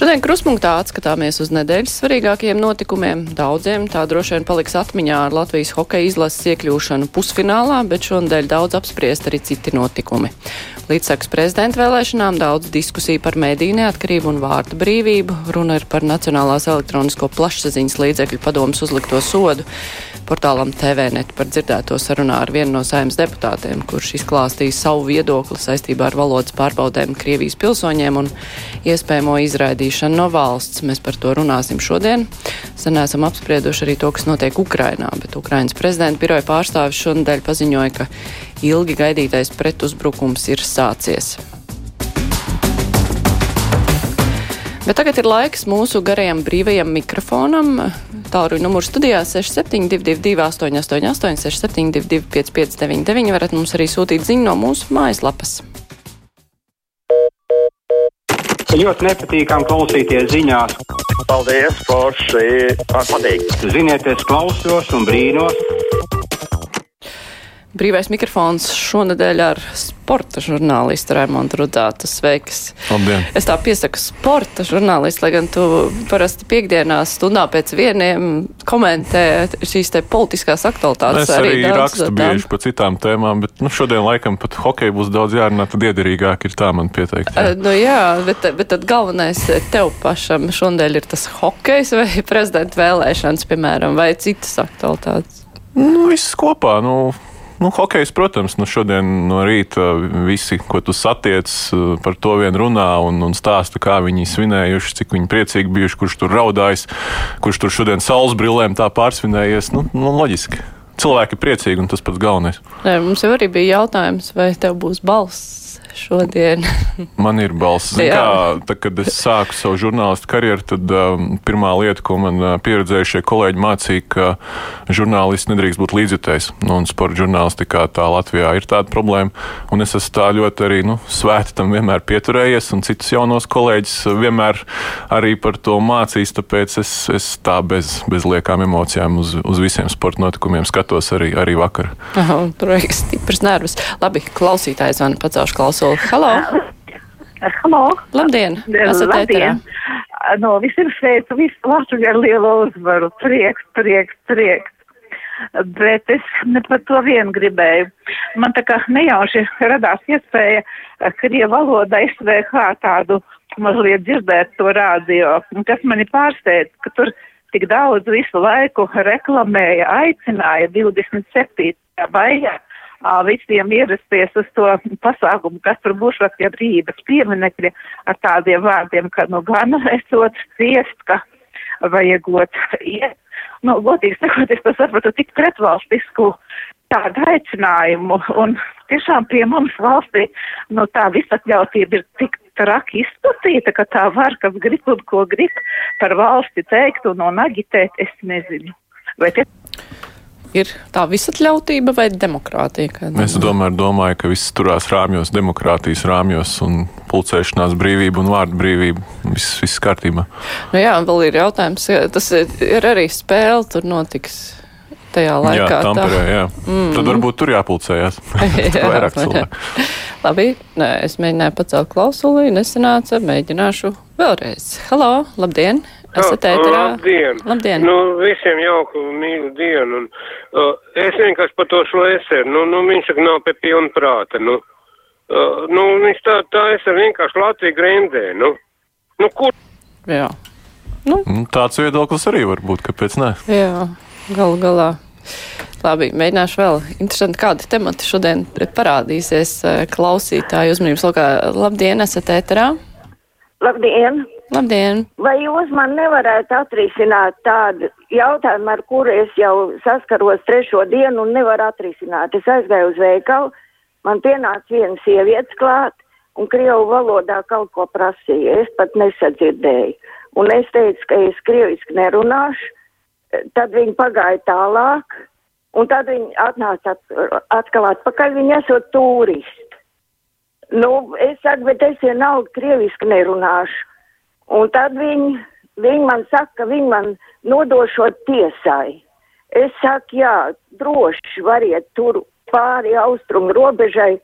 Šodien kruspunktā atskatāmies uz nedēļas svarīgākajiem notikumiem. Daudziem tā droši vien paliks atmiņā ar Latvijas hokeja izlases iekļūšanu pusfinālā, bet šonadēļ daudz apspriest arī citi notikumi. Līdzsaks prezidenta vēlēšanām daudz diskusiju par mediju neatkarību un vārdu brīvību. Runa ir par Nacionālās elektronisko plašsaziņas līdzekļu padomus uzlikto sodu. Portālam TVNet par dzirdēto sarunā ar vienu no saimnes deputātiem, kurš izklāstīja savu viedokli saistībā ar valodas pārbaudēm Krievijas pilsoņiem un iespējamo izraidīšanu no valsts. Mēs par to runāsim šodien. Sen esam apsprieduši arī to, kas notiek Ukrainā, bet Ukrainas prezidenta biroja pārstāvis šonadēļ paziņoja, ka ilgi gaidītais pretuzbrukums ir sācies. Bet tagad ir laiks mūsu garajam brīvajam mikrofonam. Tālruņa numurs studijā 6722, 888, 672, 559, varat mums arī sūtīt ziņu no mūsu mājaslapas. Ļoti nepatīkami klausīties ziņās. Paldies, Forši. Man patīk. Ziniet, es klausos un brīnos. Brīvais mikrofons šonadēļ ar sporta žurnālistu Raimondu Rudātu. Sveiks! Labdien! Es tā piesaku sporta žurnālistu, lai gan tu parasti piekdienās stundā pēc vieniem komentē šīs te politiskās aktualitātes. Es arī, arī rakstu bieži par citām tēmām, bet nu, šodien laikam pat hokeja būs daudz jārunā, tad iederīgāk ir tā man pieteikt. Jā. Uh, nu jā, bet, bet tad galvenais tev pašam šodien ir tas hokejs vai prezidenta vēlēšanas, piemēram, vai citas aktualitātes? Nu, viss kopā. Nu, Nu, hokejs, protams, nu šodien no rīta visi, ko tu satiec, par to vien runā un, un stāsta, kā viņi svinējuši, cik viņi priecīgi bijuši, kurš tur raudājis, kurš tur šodien saules brillēm tā pārsvinējies. Nu, nu, loģiski. Cilvēki ir priecīgi, un tas pats galvenais. Nē, mums jau arī bija jautājums, vai tev būs balss šodien. man ir balss. Kā, tā, kad es sāku savu žurnālistu karjeru, tad um, pirmā lieta, ko man uh, pieredzējušie kolēģi mācīja, ka žurnālists nedrīkst būt līdzjutējs. Nu, un sporta žurnālistikā tā Latvijā ir tāda problēma. Un es esmu tā ļoti arī nu, svēti tam vienmēr pieturējies, un citus jaunos kolēģis vienmēr arī par to mācījis. Tāpēc es, es tā bez, bez liekām emocijām uz, uz visiem sporta notikumiem skatos arī, arī vakar. Aha, tur ir stiprs nervus. Labi, klausītājs man pacelšu klausuli. Halo! Halo! Labdien! Esat ēterā! No visiem sveicu visu Latviju ar lielu uzvaru. Prieks, prieks, prieks. Bet es ne par to vienu gribēju. Man tā kā nejauši radās iespēja Krievu valodā SVH tādu mazliet dzirdēt to rādio, kas mani pārsteidz, ka tur tik daudz visu laiku reklamēja, aicināja 27. maijā visiem ierasties uz to pasākumu, kas tur būs pie brīvības pieminekļa ar tādiem vārdiem, ka nu gan esot ciest, ka vajagot iet. Nu, godīgi sakot, es to sapratu tik pretvalstisku tādu aicinājumu, un tiešām pie mums valstī, nu, tā visatļautība ir tik traki izplatīta, ka tā var, kas grib un ko grib par valsti teikt un, un agitēt, es nezinu. Vai te ir tā visatļautība vai demokrātija? Es domāju, domāju, ka viss turās rāmjos, demokrātijas rāmjos un pulcēšanās brīvība un vārdu brīvība. Viss, viss kārtībā. Nu jā, vēl ir jautājums, tas ir arī spēle, tur notiks. Tajā laikā. Jā, tamperē, jā. Mm. Tad varbūt tur jāpulcējās. jā, vairāk cilvēku. Labi, nē, es mēģināju pacelt klausuli, nesanāca, mēģināšu vēlreiz. Halo, labdien! Esat ēterā? Labdien! Labdien! Nu, visiem jauku mīlu dienu. Un, uh, es vienkārši par to šlēseru, nu, nu, viņš saka, nav pie pilna prāta, nu. Uh, nu, viņš tā, tā es ar vienkārši Latviju grendē, nu. Nu, kur? Jā. Nu. Tāds viedoklis arī var būt, kāpēc ne? Jā, galu galā. Labi, mēģināšu vēl. Interesanti, kādi temati šodien parādīsies klausītāju uzmanības lokā. Labdien, esat ēterā? Labdien! Labdien! Vai jūs man nevarētu atrisināt tādu jautājumu, ar kuru es jau saskaros trešo dienu un nevaru atrisināt? Es aizgāju uz veikalu, man pienāca viena sievietes klāt un krievu valodā kaut ko prasīja. Es pat nesadzirdēju. Un es teicu, ka es krieviski nerunāšu. Tad viņi pagāja tālāk, un tad viņi atnāca at, atkal atpakaļ. Viņi esot turisti. Nu, es saku, bet es vienalga krieviski nerunāšu. Un tad viņi, viņi man saka, ka viņi man nodošot tiesai. Es saku, jā, droši variet tur pāri austrumu robežai.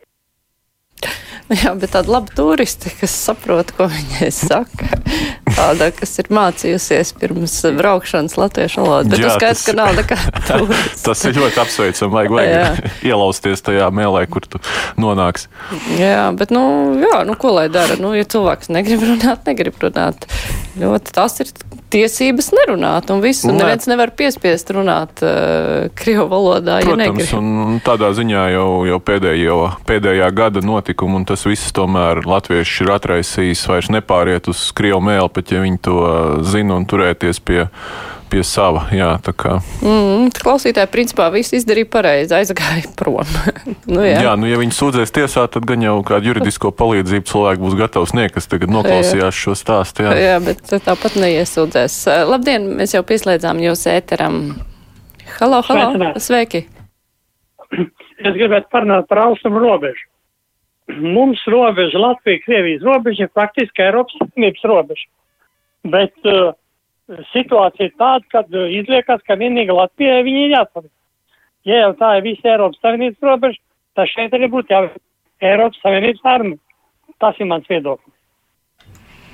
Jā, bet tāda laba turisti, kas saprot, ko viņai saka. Tāda, kas ir mācījusies pirms braukšanas latviešu valodu. Bet Jā, tas skaidrs, tas- ka nav nekā turisti. Tas ir ļoti apsveicami. Vajag, vajag ielausties tajā mēlē, kur tu nonāksi. Jā, bet, nu, jā, nu, ko lai dara? Nu, ja cilvēks negrib runāt, negrib runāt. Ļoti tas ir tiesības nerunāt, un viss, un neviens nevar piespiest runāt uh, krievu valodā, ja Protams, negrib. un tādā ziņā jau, jau pēdējo, pēdējā gada notikuma, un tas viss tomēr latvieši ir atraisījis vairs nepāriet uz krievu mēlu, pat ja viņi to zina un turēties pie, pie sava. Jā, tā kā. Mm, klausītāji, principā, viss izdarīja pareizi, aizgāja prom. nu, jā. Jā, nu, ja viņi sūdzēs tiesā, tad gan jau kādu juridisko palīdzību cilvēku būs gatavs sniegt, kas tagad noklausījās šo stāstu. Jā. jā, bet tāpat neiesūdzēs. Labdien, mēs jau pieslēdzām jūs ēteram. Halo, halo, Sveicināti. sveiki! Es gribētu parunāt par austrumu robežu. Mums robeža, Latvija, Krievijas robeža ir faktiski Eiropas Savienības robeža. Bet uh, situācija ir tāda, ka uh, izliekas, ka vienīgi Latvijai viņi ir jāatpaliek. Ja jau tā ir visa Eiropas Savienības robeža, tad šeit arī būtu jābūt Eiropas Savienības armija. Tas ir mans viedoklis.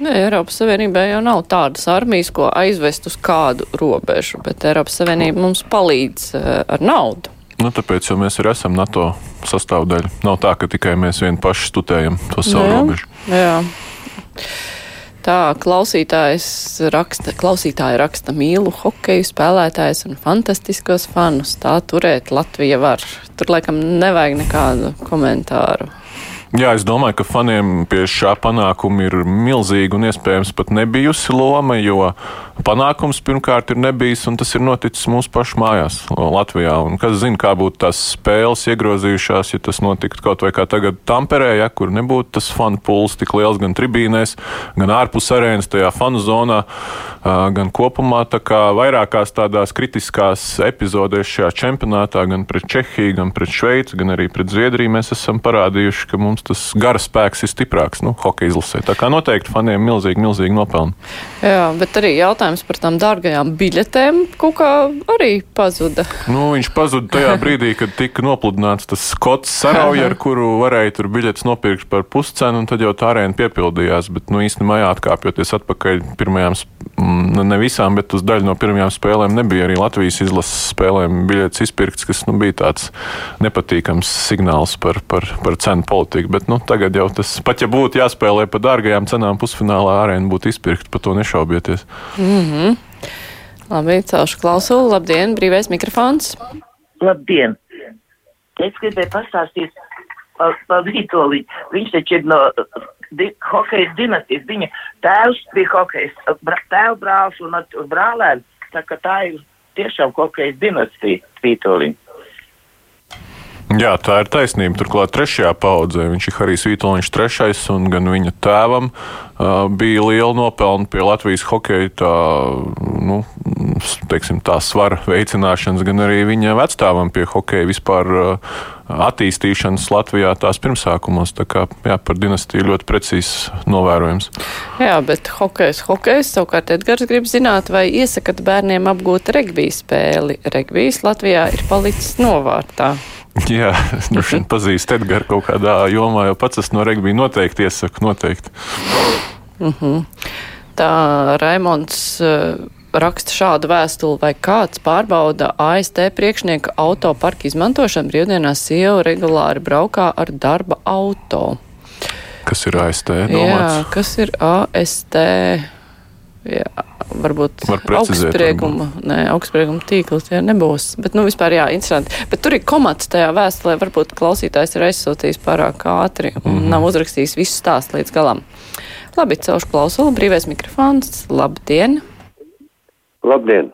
Nē, Eiropas Savienībā jau nav tādas armijas, ko aizvest uz kādu robežu, bet Eiropas Savienība mums palīdz uh, ar naudu. Nu, tāpēc jau mēs arī esam NATO sastāvdaļa. Nav tā, ka tikai mēs vien paši studējam to savu Jā. robežu. Jā. Tā klausītājs raksta, klausītāja raksta mīlu hokeju spēlētājs un fantastiskos fanus. Tā turēt Latvija var. Tur laikam nevajag nekādu komentāru. Jā, es domāju, ka faniem pie šā panākuma ir milzīga un iespējams pat nebijusi loma, jo panākums pirmkārt ir nebijis un tas ir noticis mūsu pašu mājās, Latvijā. Un kas zina, kā būtu tās spēles iegrozījušās, ja tas notiktu kaut vai kā tagad Tamperē, ja, kur nebūtu tas fanu puls tik liels gan tribīnēs, gan ārpus arēnas, tajā fanu zonā, gan kopumā. Tā kā vairākās tādās kritiskās epizodēs šajā čempionātā, gan pret Čehiju, gan pret Šveici, gan arī pret Zviedriju, mēs esam parādījuši, ka mums tas gara spēks ir stiprāks, nu, hokeja izlasē. Tā kā noteikti faniem milzīgi, milzīgi nopelni. Jā, bet arī jautājums par tām dārgajām biļetēm kaut kā arī pazuda. Nu, viņš pazuda tajā brīdī, kad tika nopludināts tas skots sarauja, ar kuru varēja tur biļetes nopirkt par puscenu, un tad jau tā arēna piepildījās. Bet, nu, īstenībā, atkāpjoties atpakaļ pirmajām, mm, ne visām, bet uz daļu no pirmajām spēlēm nebija arī Latvijas izlases spēlēm biļetes izpirkts, kas nu, bija tāds nepatīkams signāls par, par, par cenu politiku. Bet nu, tagad jau tas, pat ja būtu jāspēlē par dārgajām cenām, pusfinālā arēna būtu izpirkta, par to nešaubieties. Labi, celšu klausulu. Labdien, brīvais mikrofons. Labdien! Es gribēju pastāstīt par, par Vitoļu. Viņš taču ir no di, hokeja dinastijas. Viņa tēvs bija hokejs, bra, tēva brālis un brālēns. Tā tā ir tiešām hokeja dinastija Vitoļi. Jā, tā ir taisnība. Turklāt trešajā paudzē viņš ir Harijs Vitoļņš trešais, un gan viņa tēvam uh, bija liela nopelna pie Latvijas hokeja tā, nu, teiksim, tā svara veicināšanas, gan arī viņa vecstāvam pie hokeja vispār uh, attīstīšanas Latvijā tās pirmsākumos. Tā kā jā, par dinastiju ļoti precīzs novērojums. Jā, bet hokejs, hokejs savukārt Edgars grib zināt, vai iesakat bērniem apgūt regbija spēli. Regbijs Latvijā ir palicis novārtā. Jā, es droši vien pazīstu Edgars kaut kādā jomā, jo pats es no regbija noteikti iesaku, noteikti. Tā Raimonds uh, raksta šādu vēstuli, vai kāds pārbauda AST priekšnieka auto parka izmantošanu brīvdienās sieva regulāri braukā ar darba auto. Kas ir AST Jā, kas ir AST? Jā, varbūt Var augstsprieguma, nē, augstsprieguma tīkls, jā, nebūs. Bet, nu, vispār, jā, interesanti. Bet tur ir komats tajā vēstulē, varbūt klausītājs ir aizsūtījis pārāk ātri un mm -hmm. nav uzrakstījis visu stāstu līdz galam. Labi, celšu klausulu, brīvais mikrofons, labdien! Labdien!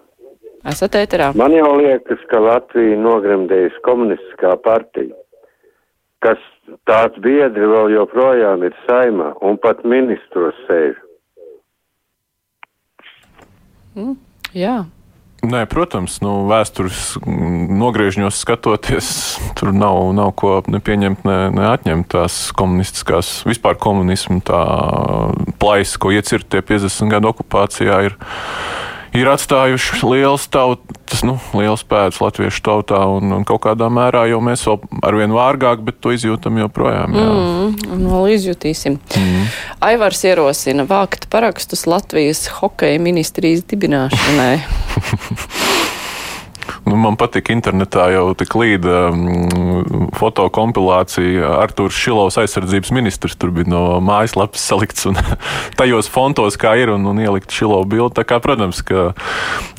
Esat ēterā. Man jau liekas, ka Latvija nogremdējusi komunistiskā partija, kas tāds biedri vēl joprojām ir saimā un pat ministros sēž. Mm, jā. Nē, protams, nu, vēstures mm, nogriežņos skatoties, tur nav, nav ko ne pieņemt, ne, ne atņemt tās komunistiskās, vispār komunismu tā plaisa, ko iecirt tie 50 gadu okupācijā, ir, ir atstājuši liels tautas, nu, liels pēdas latviešu tautā, un, un kaut kādā mērā jau mēs vēl arvien vārgāk, bet to izjūtam joprojām. Jā. Mm, vēl izjutīsim. Mm. Aivars ierosina vākt parakstus Latvijas hokeja ministrijas dibināšanai. Nu, man patīk internetā jau tik līda mm, fotokompilācija. Artūrs Šilovs aizsardzības ministrs tur bija no mājaslapas salikts un tajos fontos, kā ir, un, un ielikt Šilovu bildi. Tā kā, protams, ka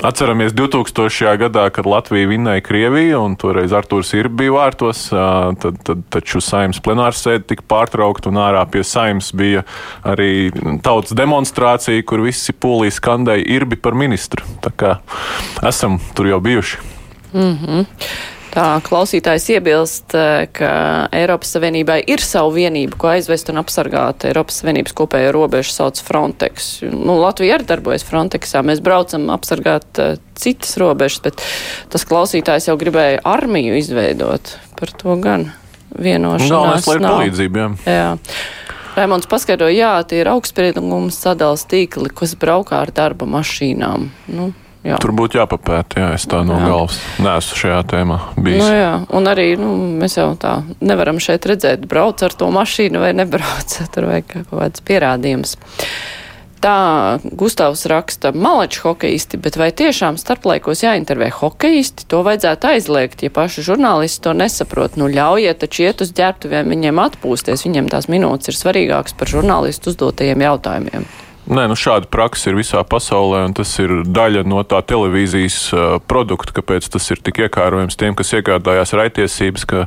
atceramies 2000. gadā, kad Latvija vinnēja Krieviju, un toreiz Artūrs ir bija vārtos, tad, tad taču saimnes plenārsēde tika pārtraukta, un ārā pie saimnes bija arī tautas demonstrācija, kur visi polijas skandēja irbi par ministru. Tā kā esam tur jau bijuši. Mm -hmm. Tā klausītājs iebilst, ka Eiropas Savienībai ir savu vienību, ko aizvest un apsargāt. Eiropas Savienības kopējo robežu sauc Frontex. Nu, Latvija arī darbojas Frontexā. Mēs braucam apsargāt uh, citas robežas, bet tas klausītājs jau gribēja armiju izveidot. Par to gan vienošanās Galvenais, lai ir palīdzība, jā. jā. Raimonds paskaidroja, jā, tie ir augstspriedumums sadals tīkli, kas braukā ar darba mašīnām. Nu, Jā. Tur būtu jāpapēta, jā, es tā no jā. galvas neesmu šajā tēmā bijis. Nu, jā, un arī nu, mēs jau tā nevaram šeit redzēt, brauc ar to mašīnu vai nebrauc. Tur vajag kaut kāds pierādījums. Tā Gustavs raksta malaču hokeisti, bet vai tiešām starplaikos jāintervē hokeisti? To vajadzētu aizliegt, ja paši žurnālisti to nesaprot. Nu, ļaujiet taču iet uz ģērbtuvēm viņiem atpūsties, viņiem tās minūtes ir svarīgākas par žurnālistu uzdotajiem jautājumiem. Nē, nu šāda praksa ir visā pasaulē, un tas ir daļa no tā televīzijas uh, produkta, kāpēc tas ir tik iekārojams tiem, kas iegādājās raitiesības, ka,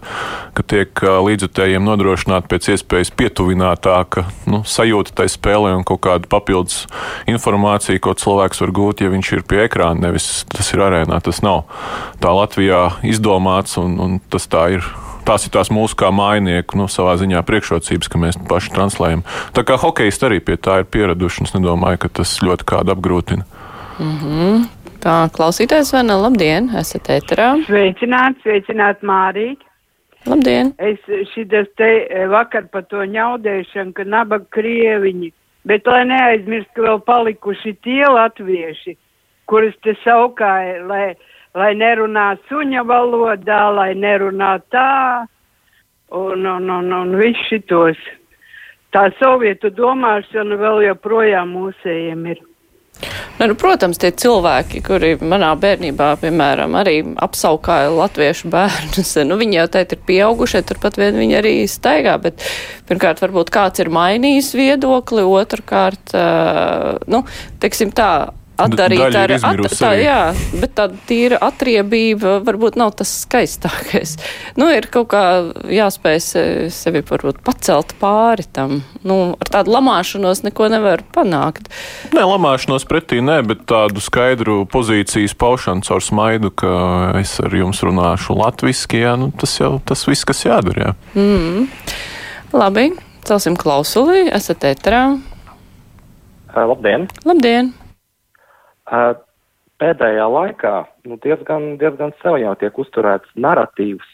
ka tiek uh, līdzutējiem nodrošināta pēc iespējas pietuvinātāka nu, sajūta tai spēlē un kaut kāda papildus informācija, ko cilvēks var gūt, ja viņš ir pie ekrāna, nevis tas ir arēnā. Tas nav tā Latvijā izdomāts, un, un tas tā ir tās ir tās mūsu kā mājinieku nu, savā ziņā priekšrocības, ka mēs paši translējam. Tā kā hokejisti arī pie tā ir pieraduši, es nedomāju, ka tas ļoti kādu apgrūtina. Mm -hmm. Tā klausītājs Vena, labdien, esat ēterā. Sveicināt, sveicināt Mārīt. Labdien. Es šitas te vakar par to ņaudēšanu, ka nabaga krieviņi, bet lai neaizmirst, ka vēl palikuši tie latvieši, kurus te saukāja, lai lai nerunā suņa valodā, lai nerunā tā, un, un, un, un viss šitos. Tā sovietu domāšana vēl joprojām mūsējiem ir. Ne, nu, protams, tie cilvēki, kuri manā bērnībā, piemēram, arī apsaukāja latviešu bērnus, nu, viņi jau teikt ir pieaugušie, turpat vien viņi arī staigā, bet pirmkārt, varbūt kāds ir mainījis viedokli, otrkārt, uh, nu, teiksim tā, atdarīt ar at, tā, jā, bet tā tīra atriebība varbūt nav tas skaistākais. Nu, ir kaut kā jāspēj sevi varbūt pacelt pāri tam. Nu, ar tādu lamāšanos neko nevar panākt. Nē, lamāšanos pretī nē, bet tādu skaidru pozīcijas paušanu caur smaidu, ka es ar jums runāšu latviski, jā, nu, tas jau tas viss, kas jādara, jā. Mm. Labi, celsim klausuli, esat. Uh, labdien! Labdien! Pēdējā laikā nu, diezgan, diezgan sev jau tiek uzturēts narratīvs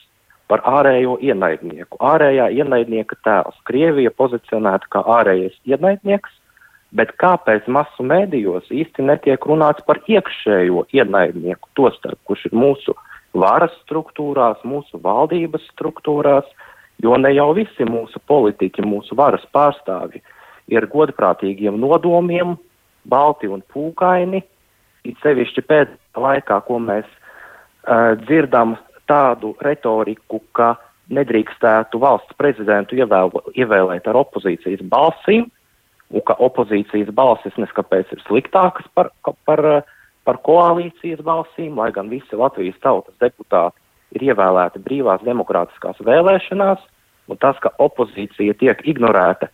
par ārējo ienaidnieku. Ārējā ienaidnieka tēls. Krievija pozicionēta kā ārējais ienaidnieks, bet kāpēc masu mēdījos īsti netiek runāts par iekšējo ienaidnieku, tostarp, kurš ir mūsu varas struktūrās, mūsu valdības struktūrās, jo ne jau visi mūsu politiķi, mūsu varas pārstāvji ir godprātīgiem nodomiem, balti un pūkaini, it sevišķi pēdējā laikā, ko mēs uh, dzirdam tādu retoriku, ka nedrīkstētu valsts prezidentu ievēl, ievēlēt ar opozīcijas balsīm, un ka opozīcijas balsis neskapēc ir sliktākas par, par, par koalīcijas balsīm, lai gan visi Latvijas tautas deputāti ir ievēlēti brīvās demokrātiskās vēlēšanās, un tas, ka opozīcija tiek ignorēta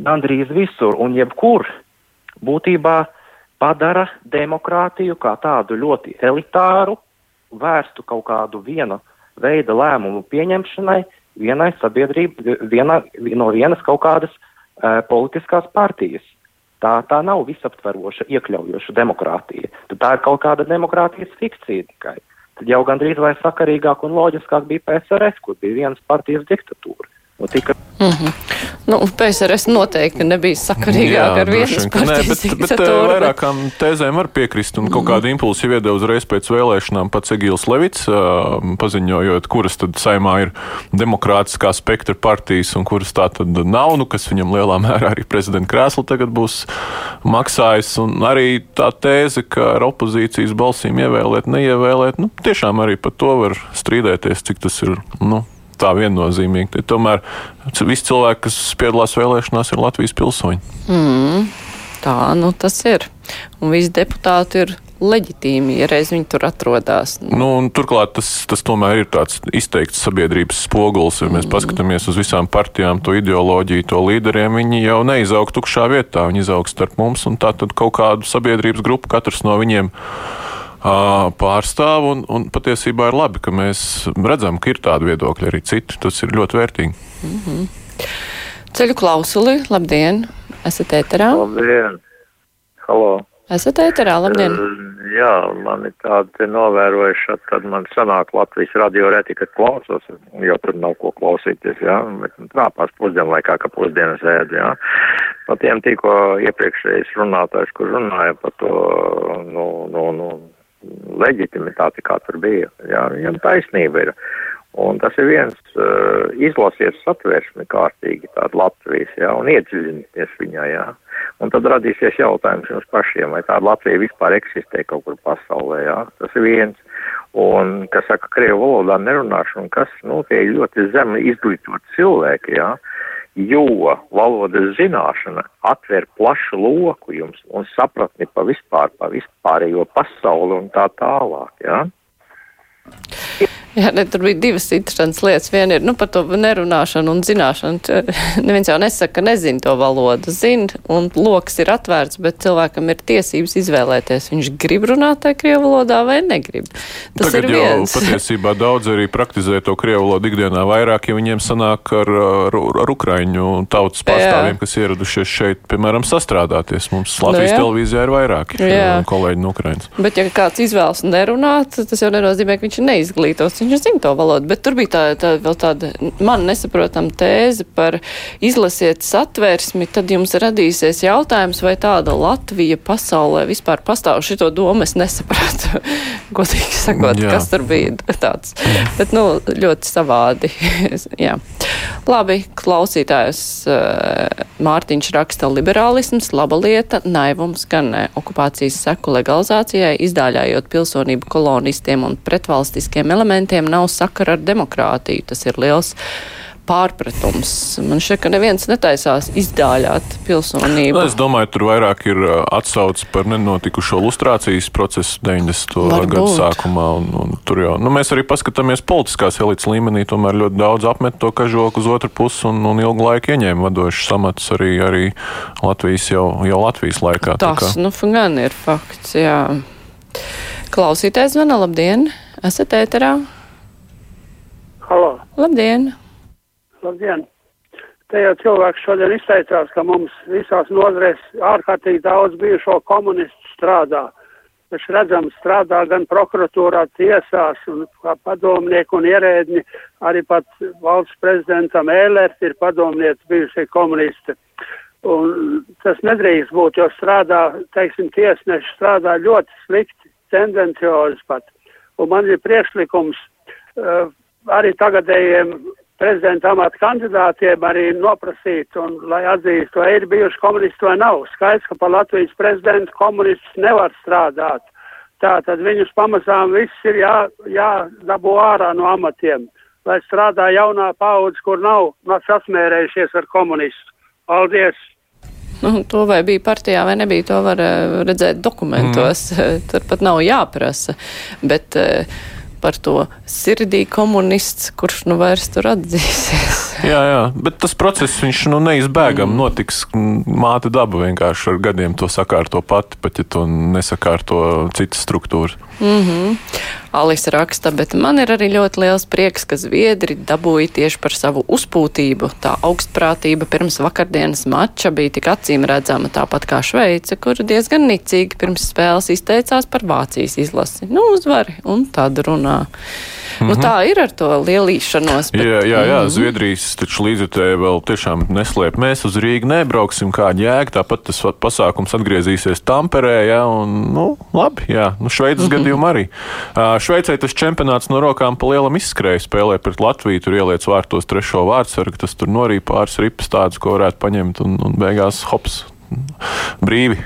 gandrīz visur un jebkur, būtībā uh, padara demokrātiju kā tādu ļoti elitāru, vērstu kaut kādu viena veida lēmumu pieņemšanai vienai sabiedrībai, viena, no vienas kaut kādas uh, politiskās partijas. Tā, tā nav visaptveroša, iekļaujoša demokrātija. Tad tā ir kaut kāda demokrātijas fikcija tikai. Tad jau gandrīz vai sakarīgāk un loģiskāk bija PSRS, kur bija vienas partijas diktatūra. Nu, tika Mm -hmm. nu, PSRS noteikti nebija sakarīgāk Jā, ar vienas ka nē, partijas bet, bet diktatūru. eh, vairākām tēzēm var piekrist, un kaut kādu impulsu jau iedeva uzreiz pēc vēlēšanām pats Egils Levits, ā, paziņojot, kuras tad saimā ir demokrātiskā spektra partijas un kuras tā tad nav, nu, kas viņam lielā mērā arī prezidenta krēslu tagad būs maksājis, un arī tā tēze, ka ar opozīcijas balsīm ievēlēt, neievēlēt, nu, tiešām arī par to var strīdēties, cik tas ir, nu, tā viennozīmīgi. Tomēr visi cilvēki, kas piedalās vēlēšanās, ir Latvijas pilsoņi. Mm, tā, nu tas ir. Un visi deputāti ir leģitīmi, ja reiz viņi tur atrodas. Nu, turklāt tas, tas tomēr ir tāds izteikts sabiedrības spogulis. Ja mēs paskatāmies uz visām partijām, to ideoloģiju, to līderiem, viņi jau neizaug tukšā vietā, viņi izaug starp mums, un tā tad kaut kādu sabiedrības grupu katrs no viņiem pārstāv, un, un patiesībā ir labi, ka mēs redzam, ka ir tādi viedokļi arī citi. Tas ir ļoti vērtīgi. Mm -hmm. Ceļu klausuli, labdien! Esat ēterā? Labdien! Halo! Esat ēterā, labdien! Uh, jā, man ir tāda novērojuša, kad man sanāk Latvijas radio reti, kad klausos, jo tur nav ko klausīties, jā, bet trāpās pusdienlaikā, ka pusdienas ēd, jā. Par tiem tikko iepriekšējais runātājs, kur runāja par to, nu, nu, nu, leģitimitāti, kā tur bija. Jā, viņam taisnība ir. Un tas ir viens, uh, izlasies satversmi kārtīgi tādu Latvijas, jā, un iedziļinieties viņā, jā. Un tad radīsies jautājums jums pašiem, vai tāda Latvija vispār eksistē kaut kur pasaulē, jā. Tas ir viens. Un, kas saka, krievu valodā nerunāšu, un kas, nu, tie ir ļoti zemi izglītot cilvēki, jā. Jo valodas zināšana atver plašu loku jums un sapratni pa vispār, pa vispārējo pasauli un tā tālāk, jā. Jā, ne, tur bija divas interesantas lietas. Viena ir nu, par to nerunāšanu un zināšanu. Neviens jau nesaka, ka nezina to valodu. Zina, un lokus ir atvērts, bet cilvēkam ir tiesības izvēlēties, viņš grib runāt tajā krievu valodā vai negrib. Tas Tagad ir jau viens. patiesībā daudz arī praktizē to krievu valodu ikdienā vairāk, ja viņiem sanāk ar, ar, ar ukraiņu tautas pārstāvjiem, kas ieradušies šeit, piemēram, sastrādāties. Mums Latvijas Nu jā. televīzijā ir vairāki Jā. kolēģi no Ukrainas. Bet, ja kāds izvēlas nerunāt, tas jau nenozīmē, ka viņš ir neizglītots. Viņš zina to valodu. Bet tur bija tā, tā, vēl tāda man nesaprotama tēze par izlasiet satversmi, tad jums radīsies jautājums, vai tāda Latvija pasaulē vispār pastāv. Šito domu es nesapratu. Godīgi sakot, Jā. kas tur bija tāds. Bet, nu, ļoti savādi. Jā. Labi, klausītājs uh, Mārtiņš raksta liberālisms, laba lieta, naivums gan ne. Okupācijas seku legalizācijai, izdāļājot pilsonību kolonistiem un pretvalstiskiem elementiem, nav sakara ar demokrātiju. Tas ir liels pārpratums. Man šķiet, ka neviens netaisās izdāļāt pilsonību. Nu, es domāju, tur vairāk ir atsauce par nenotikušo lustrācijas procesu 90. Varbūt. gadu sākumā. Un, un tur jau, nu, mēs arī paskatāmies politiskās elites līmenī, tomēr ļoti daudz apmet to kažoku uz otru pusi un, un ilgu laiku ieņēma vadošas amatus arī, arī Latvijas jau, jau Latvijas laikā. Tas, kā- nu, gan ir fakts, jā. Klausītājs zvana, labdien! Esat ēterā? Halo, Labdien! Labdien! Te jau cilvēks šodien izteicās, ka mums visās nozarēs ārkārtīgi daudz bijušo komunistu strādā. Taču redzam, strādā gan prokuratūrā, tiesās, un kā padomnieki un ierēdņi, arī pat valsts prezidentam Ēlert ir padomnieci bijušie komunisti. Un tas nedrīkst būt, jo strādā, teiksim, tiesneši strādā ļoti slikti, tendenciozi pat. Un man ir priekšlikums uh, arī tagadējiem prezidenta amata kandidātiem arī noprasīt, un lai atzīstu, vai ir bijuši komunisti vai nav. Skaidrs, ka par Latvijas prezidentu komunistus nevar strādāt. Tā tad viņus pamazām viss ir jā, jādabū ārā no amatiem, lai strādā jaunā paudze, kur nav, nav sasmērējušies ar komunistu. Paldies! Nu, to vai bija partijā vai nebija, to var eh, redzēt dokumentos. Mm. Tur pat nav jāprasa. Bet eh, par to sirdī komunists, kurš nu vairs tur atzīsies. Jā, jā, bet tas process, viņš nu, neizbēgami notiks. Māte daba vienkārši ar gadiem to sakārto pati, pat ja to nesakārto citas struktūras. Mm -hmm. Alisa raksta, bet man ir arī ļoti liels prieks, ka Zviedri dabūja tieši par savu uzpūtību. Tā augstprātība pirms vakardienas mača bija tik acīm redzama, tāpat kā Šveice, kur diezgan nicīgi pirms spēles izteicās par Vācijas izlasi. Nu, uzvari un tad runā. -hmm. Nu, tā ir ar to lielīšanos. Bet... Jā, jā, jā, -hmm. Zviedrijas taču līdzjutēji vēl tiešām neslēp. Mēs uz Rīgu nebrauksim, kāda jēga. Tāpat tas pasākums atgriezīsies Tamperē, jā, un, nu, labi, jā, nu, Šveices mm -hmm. gadījumā arī. Šveicē tas čempionāts no rokām pa lielam izskrēja, spēlē pret Latviju, tur ieliec vārtos trešo vārdsargu, tas tur norīja pāris ripas tādus, ko varētu paņemt, un, un beigās hops brīvi.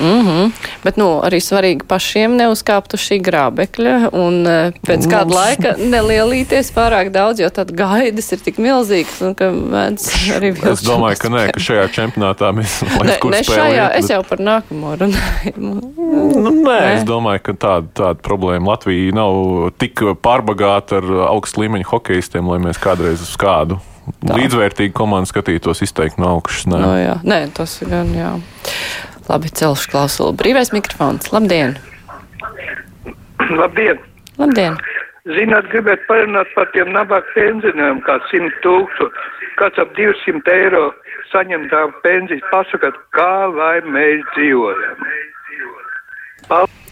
Mm -hmm. Bet nu, arī svarīgi pašiem neuzkāpt uz šī grābekļa un e, pēc Mums... kāda laika nelielīties pārāk daudz, jo tad gaidas ir tik milzīgas un. Es domāju, ka nē, ka šajā čempionātā mēs ne, ne šajā, bet... es jau par nākamo runāju. nu, nē, nē, es domāju, ka tāda, tāda problēma Latvija nav tik pārbagāta ar augstu līmeņu hokeistiem, lai mēs kādreiz uz kādu Tā. līdzvērtīgu komandu skatītos izteikti no augšas. Nē. No, jā. nē, tas gan jā. Labi, celšu klausulu. Brīvais mikrofons. Labdien! Labdien! Labdien! Zināt, gribētu parunāt par tiem nabaga pensioniem, kā 100 tūkstoši, kāds ap 200 eiro saņemtām pensijas. Pasakat, kā lai mēs dzīvojam? Paldies!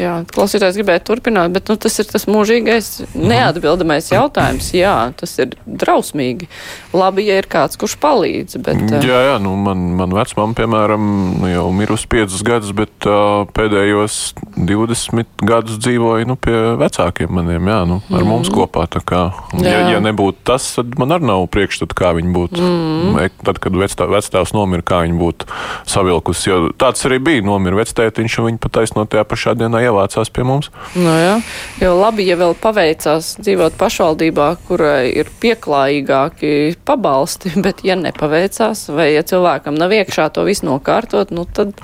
Jā, klausītājs gribēja turpināt, bet nu, tas ir tas mūžīgais neatbildamais jautājums. Jā, tas ir drausmīgi. Labi, ja ir kāds, kurš palīdz. Bet, jā, jā, nu, man, man vecmama, piemēram, nu, jau mirusi piecus gadus, bet uh, pēdējos 20 gadus dzīvoja nu, pie vecākiem maniem, jā, nu, ar mm. mums kopā. Kā, ja, ja nebūtu tas, tad man arī nav priekšstatu, kā viņi būtu. Mm. Tad, kad vectā, vectēvs nomira, kā viņi būtu savilkusi. Jo tāds arī bija, nomira vectētiņš, un viņi pataisno tajā pašā dienā ievācās pie mums. Nu, jā, jo labi, ja vēl paveicās dzīvot pašvaldībā, kurai ir pieklājīgāki pabalsti, bet ja nepaveicās, vai ja cilvēkam nav iekšā to visu nokārtot, nu tad.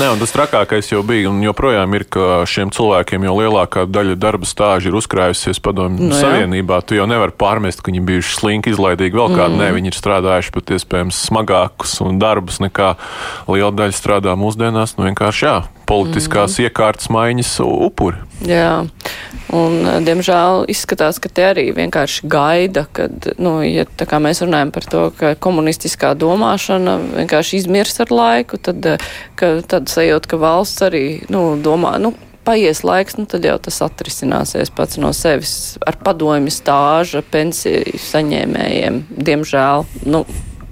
Nē, un tas trakākais jau bija, un joprojām ir, ka šiem cilvēkiem jau lielākā daļa darba stāža ir uzkrājusies padomju nu, savienībā. Tu jau nevari pārmest, ka viņi bijuši slinki, izlaidīgi vēl kādi. Mm. Nē, viņi ir strādājuši pat iespējams smagākus darbus nekā liela daļa strādā mūsdienās. Nu, vienkārši jā, politiskās mm. iekārtas maiņas upuri. Jā, un diemžēl izskatās, ka te arī vienkārši gaida, kad, nu, ja tā kā mēs runājam par to, ka komunistiskā domāšana vienkārši izmirs ar laiku, tad, ka, tad sajūt, ka valsts arī, nu, domā, nu, paies laiks, nu, tad jau tas atrisināsies pats no sevis ar padomju stāža pensiju saņēmējiem. Diemžēl, nu,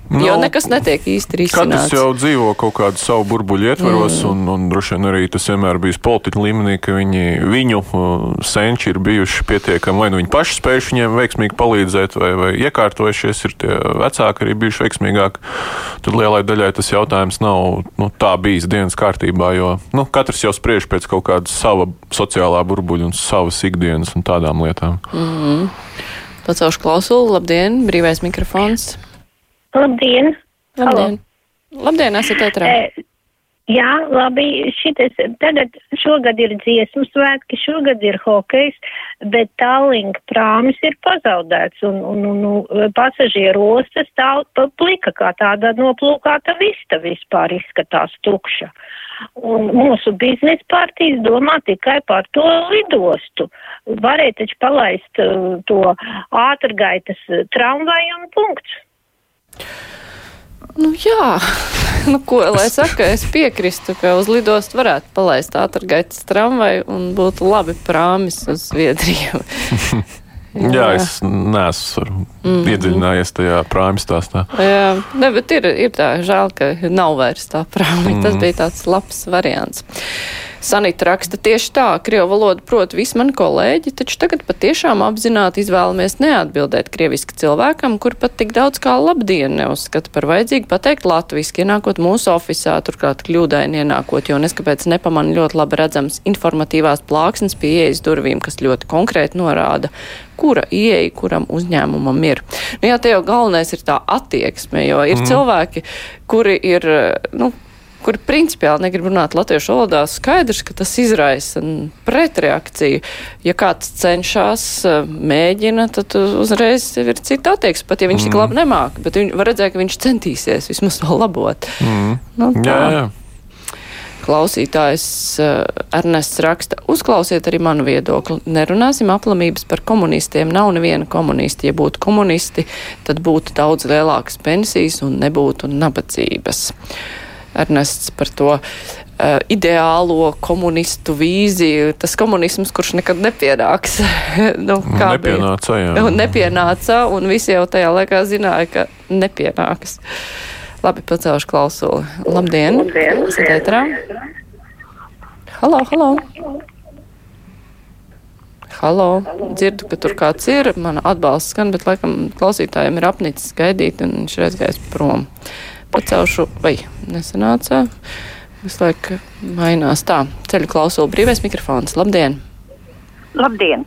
Nu, jo nekas netiek īsti risināts. Katrs jau dzīvo kaut kādu savu burbuļu ietvaros, mm. un, un droši vien arī tas vienmēr bijis politiķu līmenī, ka viņi, viņu uh, senči ir bijuši pietiekami, vai nu viņi paši spējuši viņiem veiksmīgi palīdzēt, vai, vai iekārtojušies, ir tie vecāki arī bijuši veiksmīgāki. Tad lielai daļai tas jautājums nav nu, tā bijis dienas kārtībā, jo nu, katrs jau spriež pēc kaut kāda sava sociālā burbuļa un savas ikdienas un tādām lietām. Mm. Pacelšu klausulu, labdien, brīvais mikrofons. Labdien! Labdien! Halo. Labdien, esat ētrā! E, jā, labi, šitas, tagad šogad ir dziesmu svētki, šogad ir hokejs, bet Tallink prāmis ir pazaudēts un, un, un, un pasažieru ostas stāv plika kā tāda noplūkāta vista vispār izskatās tukša. Un mūsu biznesa partijas domā tikai par to lidostu. Varēja taču palaist uh, to ātrgaitas tramvaju un punkts. Nu, jā, nu, ko lai saka, es piekrītu, ka uz lidostu varētu palaist ātrgaitas tramvaju un būtu labi prāmis uz Zviedriju. Jā, jā, es neesmu mm -hmm. iedziļinājies tajā prāmju stāstā. Jā, ne, bet ir, ir tā žēl, ka nav vairs tā prāmja. Mm -hmm. Tas bija tāds labs variants. Sanita raksta tieši tā, krievu valodu prot visi mani kolēģi, taču tagad patiešām apzināti izvēlamies neatbildēt krieviski cilvēkam, kur pat tik daudz kā labdien neuzskata par vajadzīgu pateikt latviski, ienākot mūsu ofisā, turklāt kļūdaini ienākot, jo neskapēc nepamana ļoti labi redzams informatīvās plāksnes pie ieejas durvīm, kas ļoti konkrēti norāda, kura ieeja kuram uzņēmumam ir. Nu, jā, te jau galvenais ir tā attieksme, jo ir mm. cilvēki, kuri ir, nu, kuri principiāli negrib runāt latviešu valodā, skaidrs, ka tas izraisa pretreakciju. Ja kāds cenšas, eh, mēģina, tad uzreiz ir cita attieksme, pat ja viņš mm. tik labi nemāk, bet viņi var redzēt, ka viņš centīsies vismaz to labot. Mm. Nu, tā. jā, jā. Klausītājs uh, Ernests raksta, uzklausiet arī manu viedokli. Nerunāsim aplamības par komunistiem. Nav neviena komunisti. Ja būtu komunisti, tad būtu daudz lielākas pensijas un nebūtu nabadzības. Ernests par to. uh, ideālo komunistu vīziju, tas komunisms, kurš nekad nepienāks. nu, nepienāca, bija? jā. Nu, nepienāca, un visi jau tajā laikā zināja, ka nepienāks. Labi, pacelšu klausuli. Labdien! Labdien. Ētrā? Halo, halo! Halo, dzirdu, ka tur kāds ir. Mana atbalsts skan, bet laikam klausītājiem ir apnicis gaidīt, un viņš ir aizgājis prom. Pacelšu, vai nesanāca? Visu laiku mainās. Tā, ceļu klausulu brīvais mikrofons. Labdien! Labdien!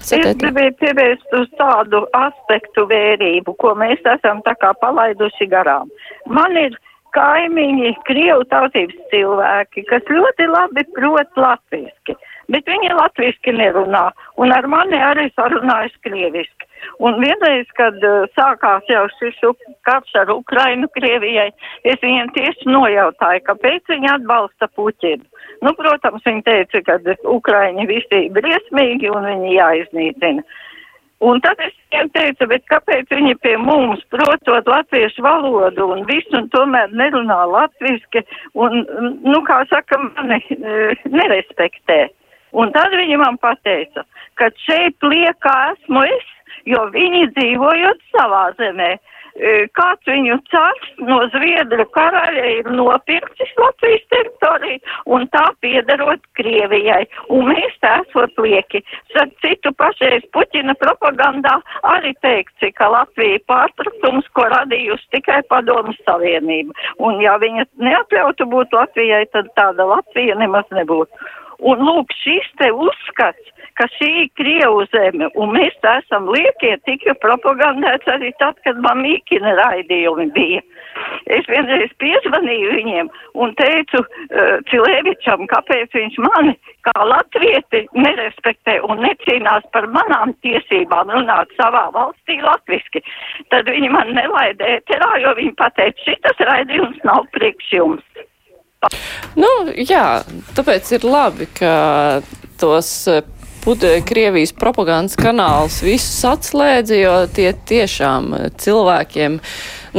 Esat Es gribēju pievērst uz tādu aspektu vērību, ko mēs esam tā kā palaiduši garām. Man ir kaimiņi, krievu tautības cilvēki, kas ļoti labi prot latviski, bet viņi latviski nerunā, un ar mani arī sarunājas krieviski. Un vienreiz, kad uh, sākās jau šis karš ar Ukrainu Krievijai, es viņiem tieši nojautāju, kāpēc viņi atbalsta Puķinu. Nu, protams, viņi teica, ka Ukraiņi visi ir briesmīgi un viņi jāiznīcina. Un tad es viņiem teicu, bet kāpēc viņi pie mums, protot latviešu valodu un visu, un tomēr nerunā latviski, un, nu, kā saka, mani e, nerespektē. Un tad viņi man pateica, ka šeit liekā esmu es, jo viņi dzīvojot savā zemē. Kāds viņu cars no Zviedru karaļa ir nopirktis Latvijas teritoriju un tā piedarot Krievijai. Un mēs tā esot lieki. Starp citu pašreiz Puķina propagandā arī teikts, ka Latvija pārtraktums, ko radījusi tikai padomu savienība. Un ja viņa neatļautu būt Latvijai, tad tāda Latvija nemaz nebūtu. Un lūk, šis te uzskats, ka šī ir Krievu zeme, un mēs tā esam liekie, tika propagandēts arī tad, kad man mīkina raidījumi bija. Es vienreiz piezvanīju viņiem un teicu uh, Cilēvičam, kāpēc viņš mani kā latvieti nerespektē un necīnās par manām tiesībām runāt savā valstī latviski. Tad viņi man nelaida ēterā, jo viņi pateica, šitas raidījums nav priekš jums. Nu, jā, tāpēc ir labi, ka tos eh, Krievijas propagandas kanālus visus atslēdza, jo tie tiešām eh, cilvēkiem,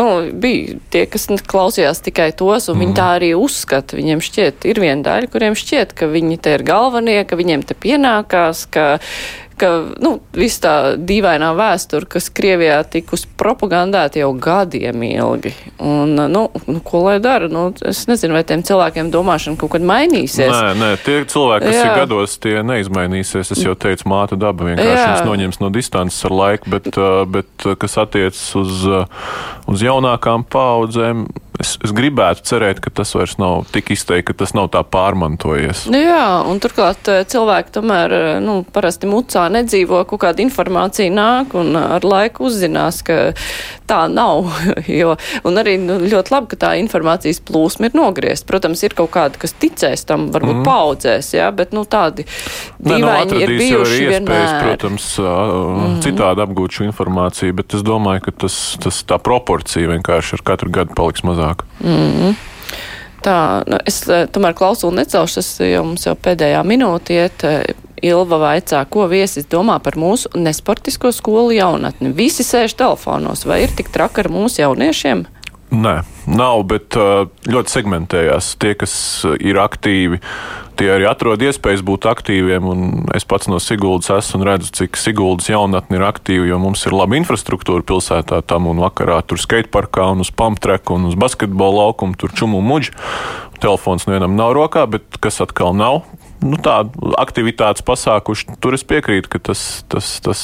nu, bija tie, kas klausījās tikai tos, un viņi tā arī uzskata. Viņiem šķiet, ir viena daļa, kuriem šķiet, ka viņi te ir galvenie, ka viņiem te pienākās, ka, ka, nu, viss tā dīvainā vēsture, kas Krievijā tikus propagandēta jau gadiem ilgi. Un, nu, nu, ko lai dara? Nu, es nezinu, vai tiem cilvēkiem domāšana kaut kad mainīsies. Nē, nē, tie cilvēki, kas Jā. ir gados, tie neizmainīsies. Es jau teicu, māte daba vienkārši viņus noņems no distances ar laiku, bet, bet kas attiecas uz, uz jaunākām paudzēm, es, es gribētu cerēt, ka tas vairs nav tik izteikti, ka tas nav tā pārmantojies. Nu jā, un turklāt eh, cilvēki tomēr, eh, nu, parasti mucā nedzīvo, kaut kāda informācija nāk un ar laiku uzzinās, ka tā nav. jo, un arī nu, ļoti labi, ka tā informācijas plūsma ir nogriezt. Protams, ir kaut kādi, kas ticēs tam, varbūt mm. paudzēs, jā, bet, nu, tādi nu, dīvaini ir atradīs jau bijuši arī iespējas, vienmēr. protams, mm. citādi apgūt šo informāciju, bet es domāju, ka tas, tas tā proporcija vienkārši ar katru gadu paliks mazāka. Mm. Tā, nu, es eh, tomēr klausulu necelšu, tas jau mums jau pēdējā minūte iet. eh, Ilva vaicā, ko viesis domā par mūsu nesportisko skolu jaunatni. Visi sēž telefonos, vai ir tik traki ar mūsu jauniešiem? Nē, nav, bet uh, ļoti segmentējās. Tie, kas uh, ir aktīvi, tie arī atrod iespējas būt aktīviem. Es pats no Siguldas esmu un redzu, cik Siguldas jaunatni ir aktīvi, jo mums ir laba infrastruktūra pilsētā tam un vakarā tur skateparkā un uz pumptreku un uz basketbola laukumu, tur čumu muģi. Telefons nevienam nav rokā, bet kas atkal nav. Nu, tādu aktivitātes pasākuši, tur es piekrītu, ka tas, tas, tas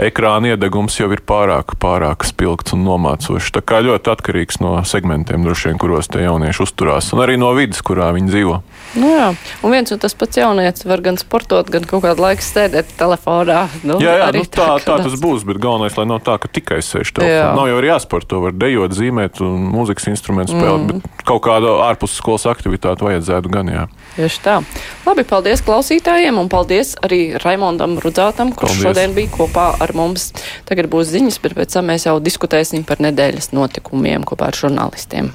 ekrāna iedegums jau ir pārāk, pārāk spilgts un nomācošs. Tā kā ļoti atkarīgs no segmentiem, droši vien, kuros tie jaunieši uzturās, un arī no vidas, kurā viņi dzīvo. Nu jā, un viens un tas pats jaunietis var gan sportot, gan kaut kādu laiku sēdēt telefonā. Nu, jā, jā nu, tā, tā ka tas būs, bet galvenais, lai nav tā, ka tikai sēž telefonā. Nav jau arī jāsporto, var dejot, zīmēt un mūzikas instrumentu spēlēt, Mm. bet kaut kādu ārpus skolas aktivitāti vajadzētu gan, jā. Tieši tā. Labi, paldies klausītājiem un paldies arī Raimondam Rudzātam, kurš Paldies. šodien bija kopā ar mums. Tagad būs ziņas, bet pēc tam mēs jau diskutēsim par nedēļas notikumiem kopā ar žurnālistiem.